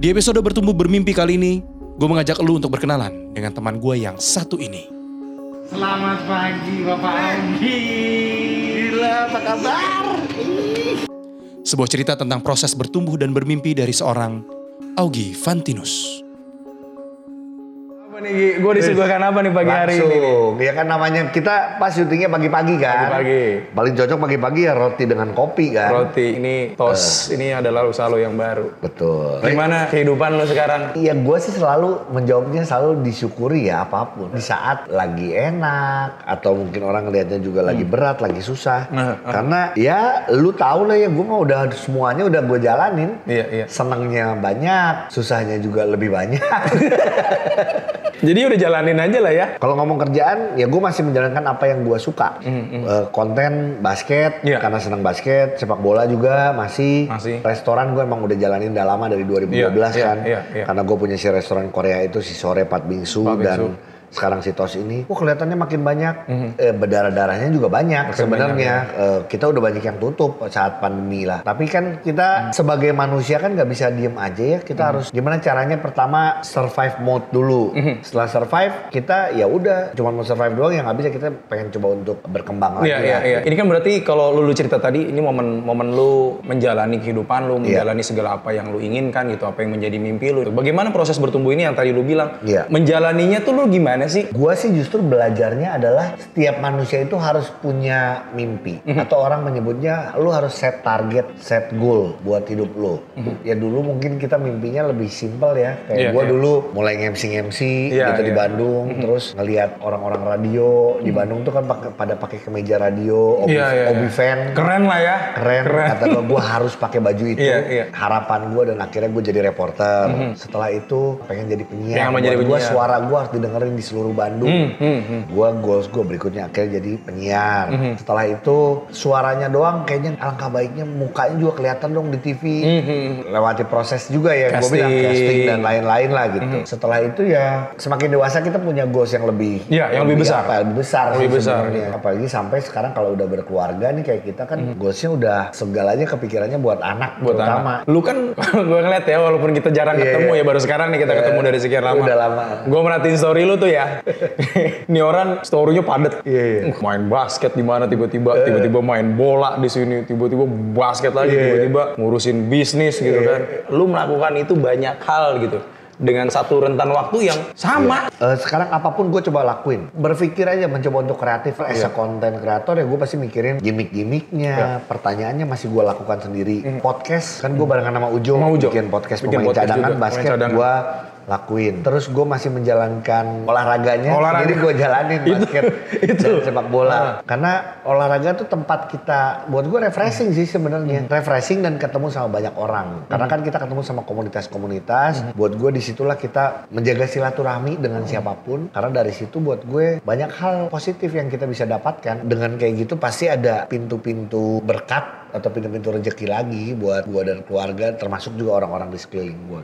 Di episode Bertumbuh Bermimpi kali ini, gue mengajak lu untuk berkenalan dengan teman gue yang satu ini. Selamat pagi Bapak Anggi. Gila, apa kabar? Sebuah cerita tentang proses bertumbuh dan bermimpi dari seorang Augie Fantinus. Nih? Gue disuguhkan apa nih pagi hari ini? Langsung. Ya kan namanya kita pas syutingnya pagi-pagi kan. Pagi-pagi. Paling cocok pagi-pagi ya roti dengan kopi kan. Roti ini tos, ini adalah usaha lo yang baru. Betul. Gimana kehidupan lo sekarang? Iya gue sih selalu menjawabnya selalu disyukuri ya apa pun. Di saat lagi enak atau mungkin orang ngelihatnya juga lagi berat, lagi susah. Nah, Karena ya lu tahu lah ya gue mah udah semuanya udah gue jalanin. Iya, iya. Senangnya banyak, susahnya juga lebih banyak. Jadi udah jalanin aja lah ya. Kalau ngomong kerjaan, ya gue masih menjalankan apa yang gue suka. Eh, konten basket, Iya. karena senang basket, sepak bola juga masih. Masih. Restoran gue emang udah jalanin udah lama dari 2012 Iya, kan. iya, iya. Karena gue punya si restoran Korea itu si Sore Pat Bingsu Pat dan Bingsu. Sekarang si Tos ini, wah kelihatannya makin banyak. Eh, berdarah-darahnya juga banyak sebenarnya. Eh, kita udah banyak yang tutup saat pandemi lah. Tapi kan kita sebagai manusia kan nggak bisa diem aja ya. Kita harus gimana caranya pertama survive mode dulu. Setelah survive kita ya udah cuma mau survive doang yang nggak bisa kita pengen coba untuk berkembang lagi. Iya, iya, iya. Ini kan berarti kalau lu, lu cerita tadi, ini momen-momen lu menjalani kehidupan lu, Iya. menjalani segala apa yang lu inginkan gitu, apa yang menjadi mimpi lu. Bagaimana proses bertumbuh ini yang tadi lu bilang? Iya. Menjalaninya tuh lu gimana sih? Gua sih justru belajarnya adalah setiap manusia itu harus punya mimpi Mhm. atau orang menyebutnya lu harus set target, set goal buat hidup lu. Ya dulu mungkin kita mimpinya lebih simpel ya. Kayak Mhm. Iya, gua iya. dulu mulai ngemsi-ngemsi Iya, gitu di iya. Bandung, terus ngelihat orang-orang radio di Bandung tuh kan pakai- pada pakai kemeja radio, obi, Mhm. Iya, iya, obi iya. fan. Keren lah ya. Keren, kata gue, gue harus pakai baju itu. Iya, iya. Harapan gue dan akhirnya gue jadi reporter. Setelah itu pengen jadi penyiar. Pengen Gue penyiar. suara gue harus didengerin di seluruh Bandung. Hmm, hmm, hmm. Gue goals gue berikutnya akhirnya jadi penyiar. Setelah itu suaranya doang kayaknya alangkah baiknya mukanya juga kelihatan dong di TV. Hmm, hmm. Lewati proses juga ya gue bilang Casting. dan lain-lain lah gitu. Setelah itu ya semakin dewasa kita punya goals yang lebih Iya, yang lebih besar. apa, lebih besar Lebih besar, sebenarnya. Apalagi sampai sekarang kalau udah berkeluarga nih kayak kita kan goalsnya udah segalanya kepikirannya buat anak buat terutama. anak. Lu kan gue ngeliat ya walaupun kita jarang Iya, ketemu iya. ya baru sekarang nih kita ketemu dari sekian lama. Udah lama. Gue merhatiin story lu tuh ya. Ini orang storynya padet. Iya, iya. Uh, Main basket di mana tiba-tiba tiba-tiba main bola di sini tiba-tiba basket lagi Iya, iya. tiba-tiba ngurusin bisnis gitu kan. Lu melakukan itu banyak hal gitu dengan satu rentan waktu yang sama. Eh, sekarang apa pun gue coba lakuin. Berpikir aja mencoba untuk kreatif. As a content creator ya gue pasti mikirin gimmick-gimmicknya. Pertanyaannya masih gue lakukan sendiri. Podcast kan gue barengan sama Ujo. Sama Ujo. Bikin podcast Bikin pemain podcast cadangan juga, basket gue lakuin. Terus gue masih menjalankan olahraganya. Olahraga. Sendiri gue jalanin basket itu. dan sepak bola. Ah. Karena olahraga tuh tempat kita buat gue refreshing sih sebenarnya. Refreshing dan ketemu sama banyak orang. Karena kan kita ketemu sama komunitas-komunitas. Buat gue di situlah kita menjaga silaturahmi dengan siapa pun. Karena dari situ buat gue banyak hal positif yang kita bisa dapatkan. Dengan kayak gitu pasti ada pintu-pintu berkat atau pintu-pintu rezeki lagi buat gue dan keluarga termasuk juga orang-orang di sekeliling gue.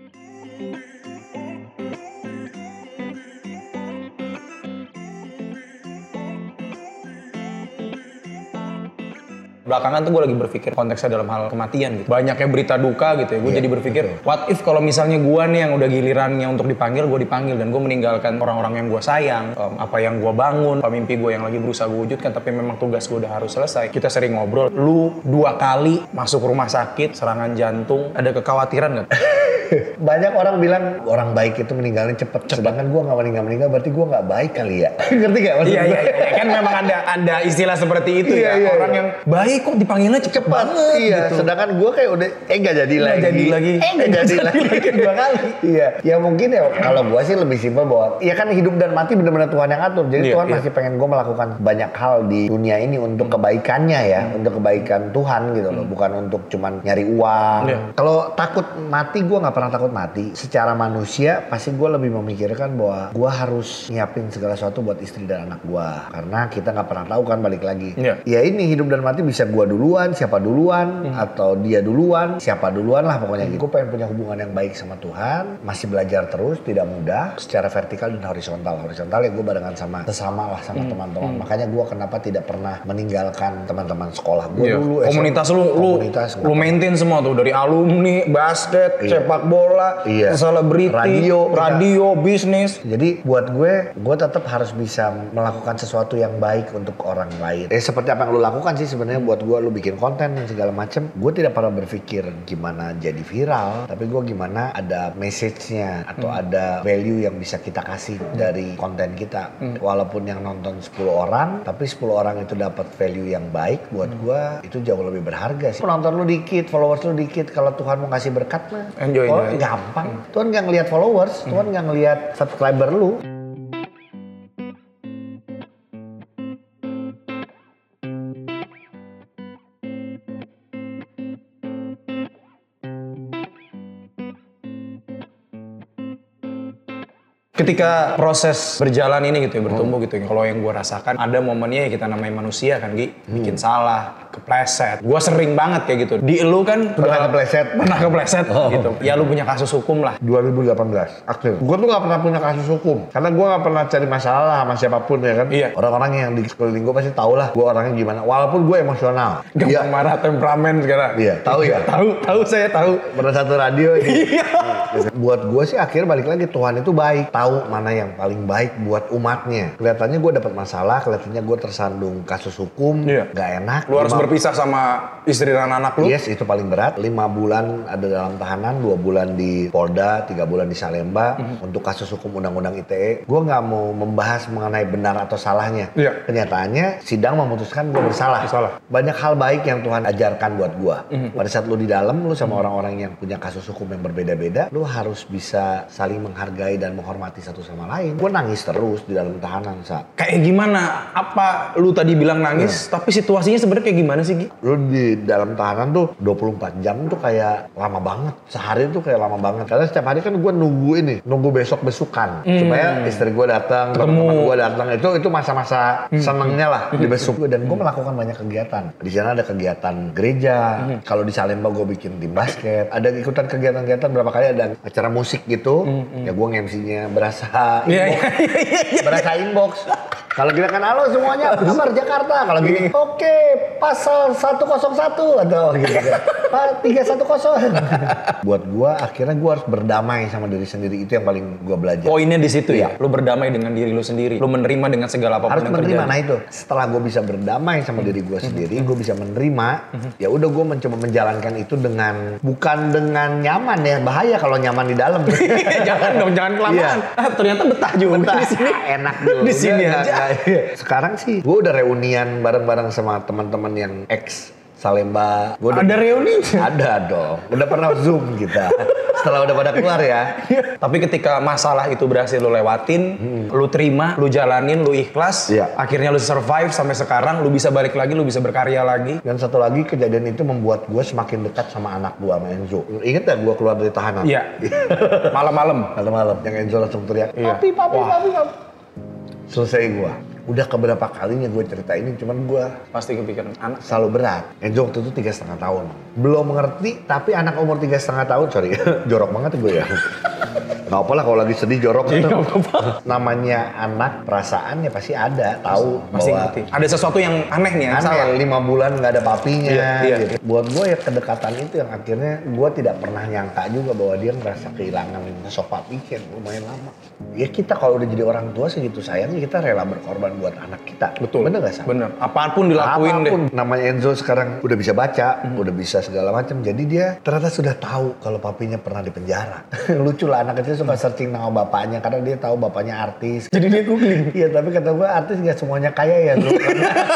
Belakangan tuh gue lagi berpikir konteksnya dalam hal kematian gitu. Banyaknya berita duka gitu ya. Gue jadi berpikir, what if kalau misalnya gue nih yang udah gilirannya untuk dipanggil, gue dipanggil dan gue meninggalkan orang-orang yang gue sayang, em, apa yang gue bangun, apa mimpi gue yang lagi berusaha gue wujudkan, tapi memang tugas gue udah harus selesai. Kita sering ngobrol, lu dua kali masuk rumah sakit, serangan jantung, ada kekhawatiran nggak? Banyak orang bilang orang baik itu meninggalnya cepet. Sedangkan gue nggak meninggal-meninggal berarti gue nggak baik kali ya. Ngerti gak maksud Iya, gue? iya, iya. Kan memang ada ada istilah seperti itu Iya, ya. iya, Orang iya. yang baik kok dipanggilnya cepet, banget iya, gitu. sedangkan gue kayak udah eh nggak jadi Nggak lagi. jadi lagi. Eh nggak jadi lagi dua kali. Iya, ya mungkin ya kalau gue sih lebih simpel bahwa ya kan hidup dan mati benar-benar Tuhan yang atur. Jadi Iya, Tuhan iya. masih pengen gue melakukan banyak hal di dunia ini untuk kebaikannya ya, untuk kebaikan Tuhan gitu loh, bukan untuk cuman nyari uang. Iya. Kalau takut mati gue nggak pernah takut mati. Secara manusia pasti gue lebih memikirkan bahwa gue harus nyiapin segala sesuatu buat istri dan anak gue karena kita nggak pernah tahu kan balik lagi. Iya. Ya ini hidup dan mati bisa gue duluan, siapa duluan, atau dia duluan, siapa duluan lah pokoknya gitu. Gue pengen punya hubungan yang baik sama Tuhan, masih belajar terus, tidak mudah, secara vertikal dan horizontal. Horizontal ya gue barengan sama sesama lah sama teman-teman. Makanya gue kenapa tidak pernah meninggalkan teman-teman sekolah gue Iya. dulu. Komunitas lu, lu, komunitas lu maintain semua tuh dari alumni, basket, Iya. sepak bola, Iya. selebriti, Radio, radio, bisnis. Jadi buat gue, gue tetap harus bisa melakukan sesuatu yang baik untuk orang lain. Eh seperti apa yang lu lakukan sih sebenarnya buat gue, lu bikin konten dan segala macem. Gue tidak pernah berpikir gimana jadi viral, tapi gue gimana ada message-nya atau ada value yang bisa kita kasih dari konten kita. Walaupun yang nonton 10 orang, tapi 10 orang itu dapat value yang baik, buat gue itu jauh lebih berharga sih. Penonton lu dikit, followers lu dikit, kalau Tuhan mau kasih berkat mah, Enjoy, oh, enjoy. gampang. Tuhan nggak ngelihat followers, Tuhan nggak ngelihat subscriber lu. Ketika proses berjalan ini gitu ya, bertumbuh gitu ya. Kalau yang gue rasakan ada momennya ya kita namanya manusia kan Gi. Bikin salah, kepleset. Gue sering banget kayak gitu. Di lu kan Pernah kepleset? Pernah kepleset gitu. Ya lu punya kasus hukum lah. 2018 akhir. Gue tuh gak pernah punya kasus hukum karena gue gak pernah cari masalah sama siapa pun ya kan. Iya. Orang-orang yang di sekeliling gue pasti tau lah gue orangnya gimana. Walaupun gue emosional. Gampang marah, temperamen sekarang. Iya, tahu ya. Tahu, tahu saya tahu. Pada satu radio ini. Iya. buat gue sih akhir balik lagi Tuhan itu baik. Tahu mana yang paling baik buat umatnya. Kelihatannya gue dapat masalah. Kelihatannya gue tersandung kasus hukum. Iya. Gak enak. Lu harus berpisah sama istri dan anak lu. Yes, itu paling berat. Lima bulan ada dalam tahanan, dua bulan di Polda, tiga bulan di Salemba Mhm. untuk kasus hukum Undang-Undang ITE. Gue nggak mau membahas mengenai benar atau salahnya. Iya. Kenyataannya sidang memutuskan gue bersalah. Bersalah. Banyak hal baik yang Tuhan ajarkan buat gue. Pada saat lu di dalam, lu sama orang-orang yang punya kasus hukum yang berbeda-beda, lu harus bisa saling menghargai dan menghormati satu sama lain. Gue nangis terus di dalam tahanan saat Kayak gimana? Apa lu tadi bilang nangis, tapi situasinya sebenarnya kayak gimana sih Gi? lu di dalam tahanan tuh 24 jam tuh kayak lama banget. Sehari tuh kayak lama banget. Karena setiap hari kan gue nunggu ini, nunggu besok besukan. Supaya istri gue datang, teman-teman gue datang. Itu itu masa-masa senengnya lah di besuk. Dan gue melakukan banyak kegiatan. Di sana ada kegiatan gereja. Kalau di Salemba gue bikin tim basket. Ada ikutan kegiatan-kegiatan berapa kali ada acara musik gitu. Ya gue nge-MC-nya berasa Iya, inbox. berasa inbox. Kalau kita kan halo semuanya, kabar Jakarta? Kalau gini, oke, pasal 101 atau gitu. Pak 310. Buat gua akhirnya gua harus berdamai sama diri sendiri itu yang paling gua belajar. Poinnya di situ ya. Lu berdamai dengan diri lu sendiri. Lu menerima dengan segala apa pun harus yang menerima terjadi. nah itu setelah gue bisa berdamai sama diri gue sendiri gue bisa menerima ya udah gue mencoba menjalankan itu dengan bukan dengan nyaman ya bahaya kalau nyaman di dalam jangan dong, jangan kelamaan. Iya. Ah, ternyata betah juga Bentar, di sini. enak dulu. Di sini aja. iya. Sekarang sih gue udah reunian bareng-bareng sama teman-teman yang ex Salemba. Gua udah- Ada reuni? Ada dong. Udah pernah zoom kita. Setelah udah pada keluar ya. Tapi ketika masalah itu berhasil lu lewatin, lu terima, lu jalanin, lu ikhlas, Iya. akhirnya lu survive sampai sekarang, lu bisa balik lagi, lu bisa berkarya lagi. Dan satu lagi kejadian itu membuat gue semakin dekat sama anak gue sama Enzo. Ingat gak gue keluar dari tahanan? Iya. Malam-malam. Malam-malam yang Enzo langsung teriak, Iya. papi, papi, Wah. papi, papi. Selesai gue. Udah keberapa kalinya gue cerita ini, cuman gue Pasti kepikiran anak. selalu berat. Enzo waktu itu tiga setengah tahun. Belum mengerti, tapi anak umur tiga setengah tahun, sorry, jorok banget gue ya. Gak apa lah kalau lagi sedih jorok. Nggak apa-apa. Namanya anak perasaan ya pasti ada, tahu Pasti bahwa ngerti. Ada sesuatu yang aneh nih, yang salah. aneh lima bulan nggak ada papinya. Iya, iya. gitu. Buat gue ya kedekatan itu yang akhirnya gue tidak pernah nyangka juga bahwa dia ngerasa kehilangan sosok papi yang lumayan lama. Ya kita kalau udah jadi orang tua segitu sayangnya kita rela berkorban buat anak kita. Betul. Bener gak sih? Bener. Apa pun dilakuin Apa pun deh. namanya Enzo sekarang udah bisa baca, udah bisa segala macam. Jadi dia ternyata sudah tahu kalau papinya pernah di penjara. Lucu lah anak kecil suka searching nama bapaknya karena dia tahu bapaknya artis. Jadi dia googling. Iya tapi kata gue artis gak semuanya kaya ya bro.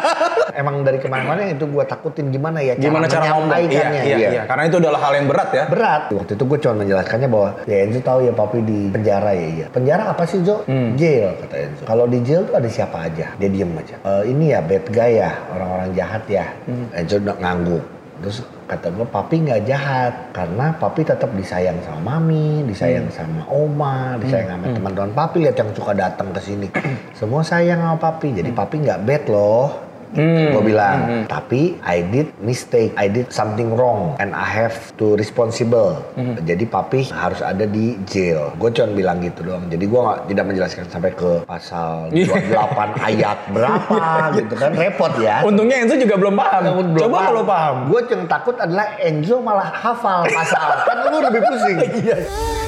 Emang dari ke mana-mana itu gue takutin gimana ya Gimana cara ngomong? Iya, menyampaikannya. iya, iya. Karena itu adalah hal yang berat ya. Berat. Waktu itu gue cuma menjelaskannya bahwa ya Enzo tahu ya papi di penjara ya iya. Penjara apa sih Jo? Hmm. Jail kata Enzo. Kalau di jail tuh ada siapa aja? Dia diem aja. "Eh, ini ya bad guy ya, orang-orang jahat ya. Hmm. Enzo udah ngangguk. Terus kata gue papi nggak jahat karena papi tetap disayang sama mami, disayang Hmm. sama oma, disayang sama teman-teman papi lihat yang suka datang ke sini. Semua sayang sama papi. Hmm. Jadi papi nggak bad loh. Gue bilang, tapi I did mistake, I did something wrong, and I have to responsible. Jadi papi harus ada di jail. Gue cuma bilang gitu doang. Jadi gue nggak tidak menjelaskan sampai ke pasal 28 ayat berapa gitu kan. Repot ya. Untungnya Enzo juga belum paham. Coba kalau paham. Gue yang takut adalah Enzo malah hafal pasal. kan lu lebih pusing.